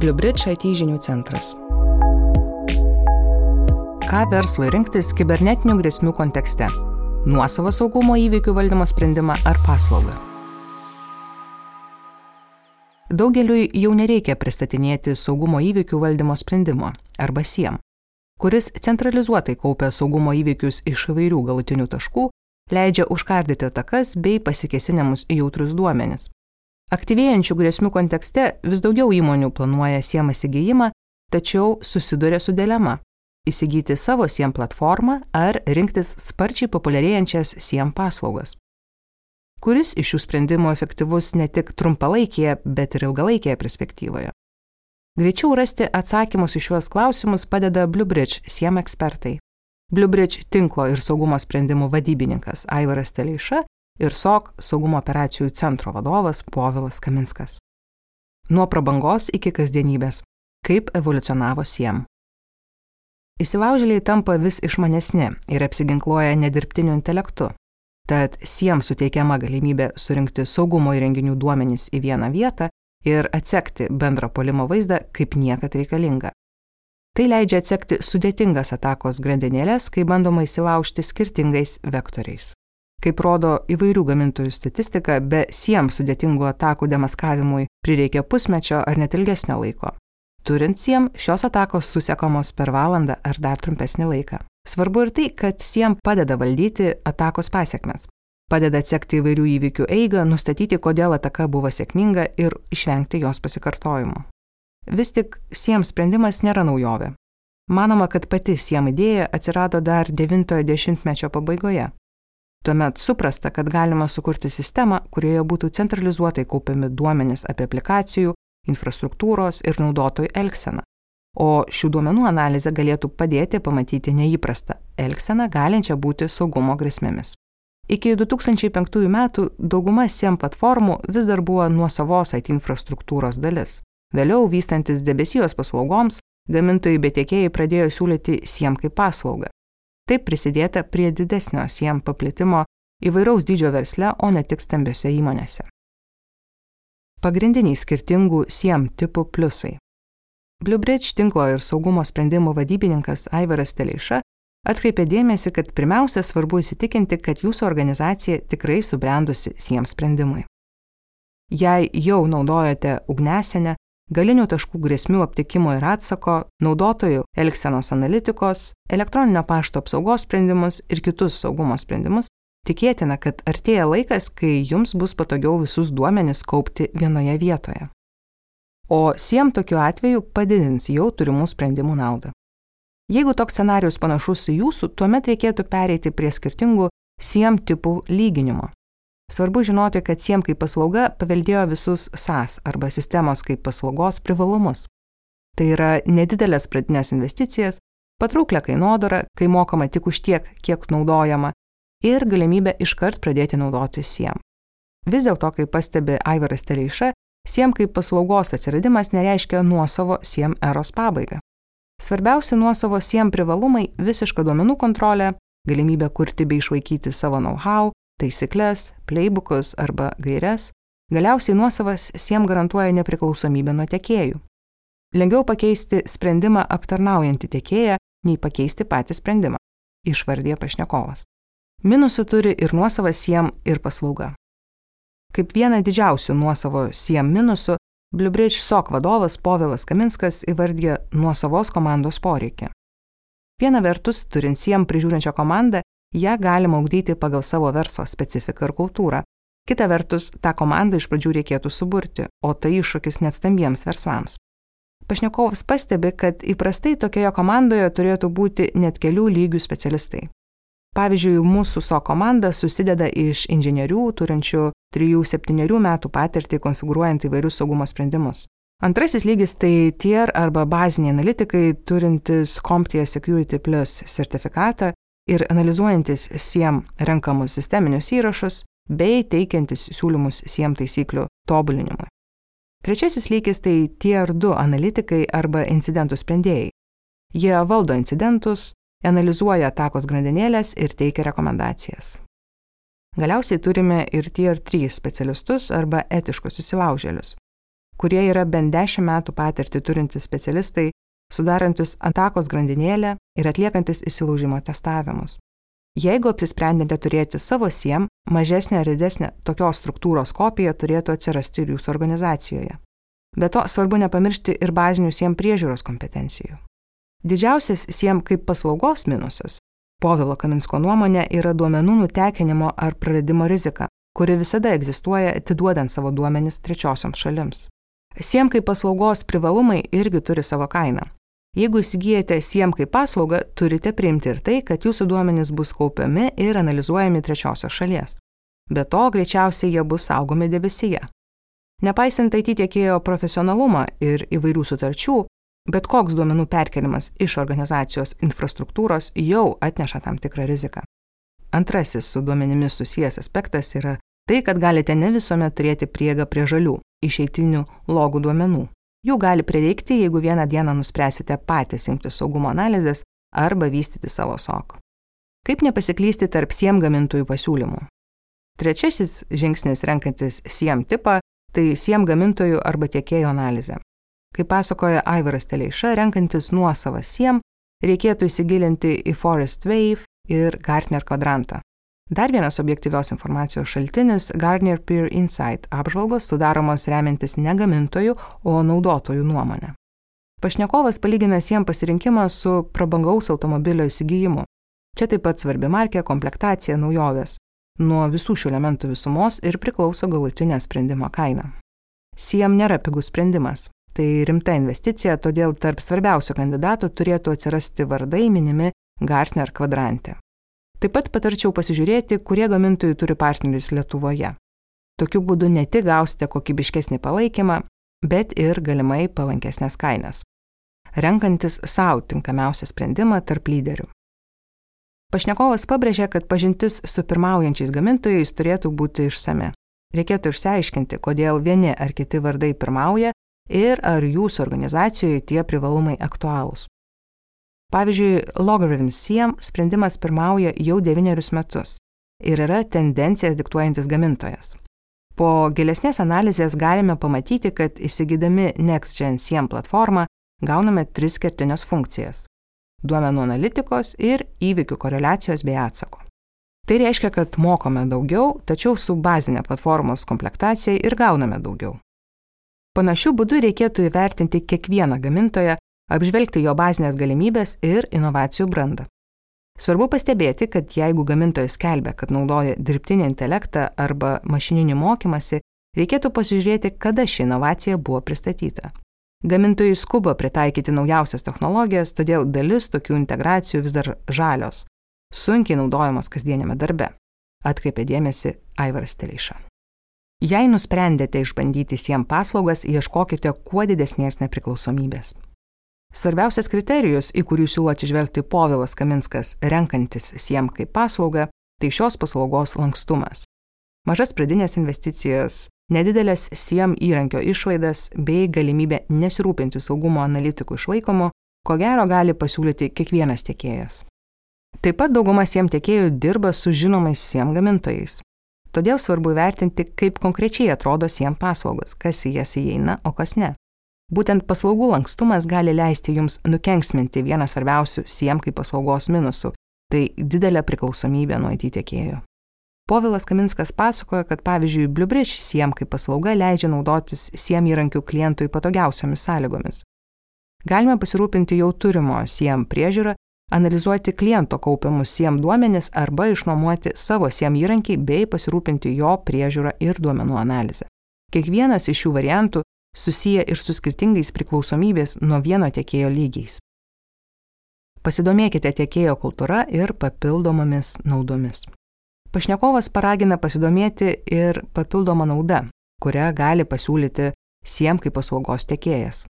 Bliubridge IT žinių centras. Ką verslui rinktis kibernetinių grėsmių kontekste? Nuosavo saugumo įvykių valdymo sprendimą ar paslaugą? Daugeliui jau nereikia pristatinėti saugumo įvykių valdymo sprendimo arba SIEM, kuris centralizuotai kaupia saugumo įvykius iš įvairių galutinių taškų, leidžia užkardyti atakas bei pasikesinimus į jautrus duomenis. Aktyvėjančių grėsmių kontekste vis daugiau įmonių planuoja SIEM įsigijimą, tačiau susiduria su dilema - įsigyti savo SIEM platformą ar rinktis sparčiai populiarėjančias SIEM paslaugas. Kuris iš šių sprendimų efektyvus ne tik trumpalaikėje, bet ir ilgalaikėje perspektyvoje? Greičiau rasti atsakymus į šiuos klausimus padeda Bluebridge SIEM ekspertai. Bluebridge tinklo ir saugumo sprendimų vadybininkas Aivaras Teleiša ir SOK saugumo operacijų centro vadovas Povilas Kaminskas. Nuo prabangos iki kasdienybės. Kaip evoliucionavo SIEM. Įsilaužėliai tampa vis išmanesni ir apsiginkluoja nedirbtiniu intelektu. Tad SIEM suteikiama galimybė surinkti saugumo įrenginių duomenys į vieną vietą ir atsekti bendrą polimo vaizdą kaip niekad reikalinga. Tai leidžia atsekti sudėtingas atakos grandinėlės, kai bandoma įsilaužti skirtingais vektoriais. Kaip rodo įvairių gamintojų statistika, be siem sudėtingų atakų demaskavimui prireikia pusmečio ar net ilgesnio laiko. Turint siem, šios atakos susekamos per valandą ar dar trumpesnį laiką. Svarbu ir tai, kad siem padeda valdyti atakos pasiekmes. Padeda atsekti įvairių įvykių eigą, nustatyti, kodėl ataka buvo sėkminga ir išvengti jos pasikartojimo. Vis tik siem sprendimas nėra naujovė. Manoma, kad pati siem idėja atsirado dar 90-mečio pabaigoje. Tuomet suprasta, kad galima sukurti sistemą, kurioje būtų centralizuotai kaupiami duomenys apie aplikacijų, infrastruktūros ir naudotojų elgseną. O šių duomenų analizė galėtų padėti pamatyti neįprastą elgseną, galinčią būti saugumo grėsmėmis. Iki 2005 metų dauguma SIEM platformų vis dar buvo nuosavos IT infrastruktūros dalis. Vėliau, vystantis debesijos paslaugoms, gamintojai bei tiekėjai pradėjo siūlyti SIEM kaip paslaugą. Taip prisidėta prie didesnio SIEM paplitimo įvairaus dydžio versle, o ne tik stambiose įmonėse. Pagrindiniai skirtingų SIEM tipų pliusai. Bluebridge tinklo ir saugumo sprendimų vadybininkas Aivaras Teleiša atkreipė dėmesį, kad pirmiausia svarbu įsitikinti, kad jūsų organizacija tikrai subrendusi SIEM sprendimui. Jei jau naudojate ugnesenę, galinių taškų grėsmių aptikimo ir atsako, naudotojų elgsenos analitikos, elektroninio pašto apsaugos sprendimus ir kitus saugumo sprendimus, tikėtina, kad artėja laikas, kai jums bus patogiau visus duomenis kaupti vienoje vietoje. O SIEM tokiu atveju padidins jau turimų sprendimų naudą. Jeigu toks scenarius panašus į jūsų, tuomet reikėtų pereiti prie skirtingų SIEM tipų lyginimo. Svarbu žinoti, kad SIEM kaip paslauga paveldėjo visus SAS arba sistemos kaip paslaugos privalumus. Tai yra nedidelės pradinės investicijas, patrauklę kainodarą, kai mokama tik už tiek, kiek naudojama, ir galimybę iškart pradėti naudoti SIEM. Vis dėlto, kaip pastebi Aivaras Teleiša, SIEM kaip paslaugos atsiradimas nereiškia nuosavo SIEM eros pabaigą. Svarbiausi nuosavo SIEM privalumai - visiška duomenų kontrolė, galimybė kurti bei išvaikyti savo know-how, taisykles, playbookus arba gairias, galiausiai nuosavas SIEM garantuoja nepriklausomybę nuo tiekėjų. Lengviau pakeisti sprendimą aptarnaujantį tiekėją, nei pakeisti patį sprendimą, išvardė pašnekovas. Minusų turi ir nuosavas SIEM ir paslauga. Kaip vieną didžiausių nuosavo SIEM minusų, Bluebridge SOC vadovas Povilas Kaminskas įvardė nuosavos komandos poreikį. Viena vertus, turint SIEM prižiūrinčią komandą, ją galima ugdyti pagal savo verslo specifiką ir kultūrą. Kita vertus, tą komandą iš pradžių reikėtų suburti, o tai iššūkis net stambiems verslams. Pašnekovas pastebi, kad įprastai tokioje komandoje turėtų būti net kelių lygių specialistai. Pavyzdžiui, mūsų SO komanda susideda iš inžinierių turinčių 3-7 metų patirtį konfigūruojant įvairius saugumo sprendimus. Antrasis lygis tai tier arba baziniai analitikai turintys CompTIA Security Plus sertifikatą ir analizuojantis SIEM renkamus sisteminius įrašus bei teikiantis siūlymus SIEM taisyklių tobulinimui. Trečiasis lygis tai Tier 2 analitikai arba incidentų sprendėjai. Jie valdo incidentus, analizuoja atakos grandinėlės ir teikia rekomendacijas. Galiausiai turime ir Tier 3 specialistus arba etiškus įsilaužėlius, kurie yra bent 10 metų patirtį turintys specialistai, sudarantis atakos grandinėlę ir atliekantis įsilaužimo testavimus. Jeigu apsisprendėte turėti savo SIEM, mažesnė ar didesnė tokios struktūros kopija turėtų atsirasti ir jūsų organizacijoje. Be to, svarbu nepamiršti ir bazinių SIEM priežiūros kompetencijų. Didžiausias SIEM kaip paslaugos minusas, Povilo Kaminsko nuomonė, yra duomenų nutekinimo ar praradimo rizika, kuri visada egzistuoja atiduodant savo duomenis trečiosioms šalims. SIEM kaip paslaugos privalumai irgi turi savo kainą. Jeigu įsigijate SIEM kaip paslaugą, turite priimti ir tai, kad jūsų duomenys bus kaupiami ir analizuojami trečiosios šalies. Be to, greičiausiai jie bus saugomi debesyje. Nepaisant IT tiekėjo profesionalumą ir įvairių sutarčių, bet koks duomenų perkelimas iš organizacijos infrastruktūros jau atneša tam tikrą riziką. Antrasis su duomenimis susijęs aspektas yra tai, kad galite ne visuomet turėti priegą prie žalių, išeitinių logų duomenų. Jų gali prireikti, jeigu vieną dieną nuspręsite patys imti saugumo analizės arba vystyti savo sokų. Kaip nepasiklysti tarp SIEM gamintojų pasiūlymų? Trečiasis žingsnis renkantis SIEM tipą - tai SIEM gamintojų arba tiekėjų analizė. Kaip pasakoja Aivaras Teleiša, renkantis nuosavą SIEM, reikėtų įsigilinti į Forest Wave ir Gartner kvadrantą. Dar vienas objektyvios informacijos šaltinis - Garnier Peer Insight apžvalgos sudaromos remiantis ne gamintojų, o naudotojų nuomonę. Pašnekovas palygina jiems pasirinkimą su prabangaus automobilio įsigijimu. Čia taip pat svarbi markė, komplektacija, naujovės. Nuo visų šių elementų visumos ir priklauso galutinė sprendimo kaina. SIEM nėra pigus sprendimas. Tai rimta investicija, todėl tarp svarbiausių kandidatų turėtų atsirasti vardai minimi Gartner kvadrante. Taip pat patarčiau pasižiūrėti, kurie gamintojai turi partnerius Lietuvoje. Tokiu būdu ne tik gausite kokybiškesnį palaikymą, bet ir galimai palankesnės kainas. Renkantis savo tinkamiausią sprendimą tarp lyderių. Pašnekovas pabrėžė, kad pažintis su pirmaujančiais gamintojais turėtų būti išsame. Reikėtų išsiaiškinti, kodėl vieni ar kiti vardai pirmauja ir ar jūsų organizacijoje tie privalumai aktualūs. Pavyzdžiui, Logarithm SIEM sprendimas pirmauja jau devynerius metus ir yra tendencijas diktuojantis gamintojas. Po gilesnės analizės galime pamatyti, kad įsigydami NextGen SIEM platformą gauname tris kertinės funkcijas - duomenų analitikos ir įvykių koreliacijos bei atsako. Tai reiškia, kad mokome daugiau, tačiau su bazinė platformos komplektacija ir gauname daugiau. Panašių būdų reikėtų įvertinti kiekvieną gamintoją apžvelgti jo bazinės galimybės ir inovacijų brandą. Svarbu pastebėti, kad jeigu gamintojas skelbia, kad naudoja dirbtinį intelektą arba mašininį mokymasi, reikėtų pasižiūrėti, kada ši inovacija buvo pristatyta. Gamintojai skuba pritaikyti naujausias technologijas, todėl dalis tokių integracijų vis dar žalios, sunkiai naudojamos kasdienėme darbe, atkreipė dėmesį Aivaras Teleiša. Jei nusprendėte išbandyti siem paslaugas, ieškokite kuo didesnės nepriklausomybės. Svarbiausias kriterijus, į kurį siūlo atsižvelgti Povilas Kaminskas, renkantis SIEM kaip paslaugą, tai šios paslaugos lankstumas. Mažas pradinės investicijas, nedidelės SIEM įrankio išlaidas bei galimybė nesirūpinti saugumo analitikų išlaikomu, ko gero gali pasiūlyti kiekvienas tiekėjas. Taip pat dauguma SIEM tiekėjų dirba su žinomais SIEM gamintojais. Todėl svarbu įvertinti, kaip konkrečiai atrodo SIEM paslaugos, kas į jas įeina, o kas ne. Būtent paslaugų lankstumas gali leisti jums nukenksminti vieną svarbiausių SIEM kaip paslaugos minusų - tai didelė priklausomybė nuo IT tiekėjo. Povilas Kaminskas pasakoja, kad pavyzdžiui, BlueBridge SIEM kaip paslauga leidžia naudotis SIEM įrankių klientui patogiausiamis sąlygomis. Galime pasirūpinti jau turimo SIEM priežiūrą, analizuoti kliento kaupiamus SIEM duomenis arba išnuomoti savo SIEM įrankį bei pasirūpinti jo priežiūrą ir duomenų analizę. Kiekvienas iš šių variantų susiję ir su skirtingais priklausomybės nuo vieno tiekėjo lygiais. Pasidomėkite tiekėjo kultūra ir papildomomis naudomis. Pašnekovas paragina pasidomėti ir papildomą naudą, kurią gali pasiūlyti SIEM kaip paslaugos tiekėjas.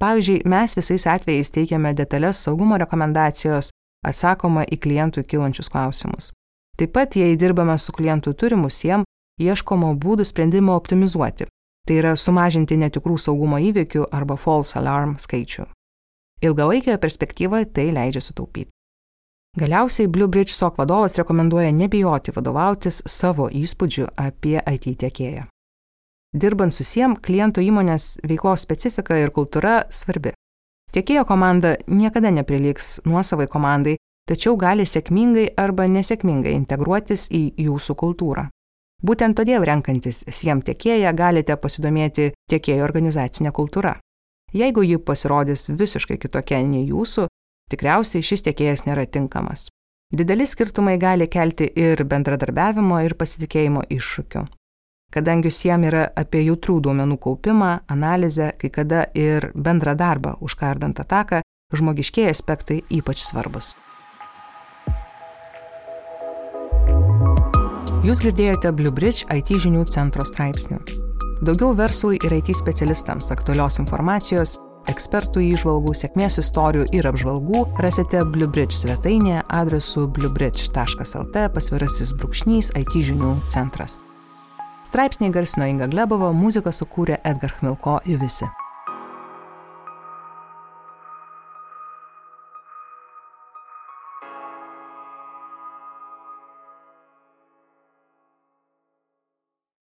Pavyzdžiui, mes visais atvejais teikiame detalės saugumo rekomendacijos, atsakoma į klientų kilančius klausimus. Taip pat, jei dirbame su klientų turimu SIEM, ieškoma būdų sprendimo optimizuoti, tai yra sumažinti netikrų saugumo įvykių arba false alarm skaičių. Ilgalaikioje perspektyvoje tai leidžia sutaupyti. Galiausiai BlueBridge SOC vadovas rekomenduoja nebijoti vadovautis savo įspūdžiu apie IT tiekėją. Dirbant su SIEM, klientų įmonės veiklos specifika ir kultūra svarbi. Tiekėjo komanda niekada neprilygs nuosavai komandai, tačiau gali sėkmingai arba nesėkmingai integruotis į jūsų kultūrą. Būtent todėl renkantis SIEM tiekėją galite pasidomėti tiekėjo organizacinė kultūra. Jeigu ji pasirodys visiškai kitokia nei jūsų, tikriausiai šis tiekėjas nėra tinkamas. Dideli skirtumai gali kelti ir bendradarbiavimo ir pasitikėjimo iššūkių. Kadangi SIEM yra apie jautrų duomenų kaupimą, analizę, kai kada ir bendrą darbą užkardant ataką, žmogiškiai aspektai ypač svarbus. Jūs girdėjote Bluebridge IT žinių centro straipsnį. Daugiau verslui ir IT specialistams aktualios informacijos, ekspertų įžvalgų, sėkmės istorijų ir apžvalgų rasite Bluebridge svetainėje adresu bluebridge.lt pasvirasis brūkšnys IT žinių centras. Straipsniai garsino Inga Glebova, muziką sukūrė Edgar Chmilko ir visi.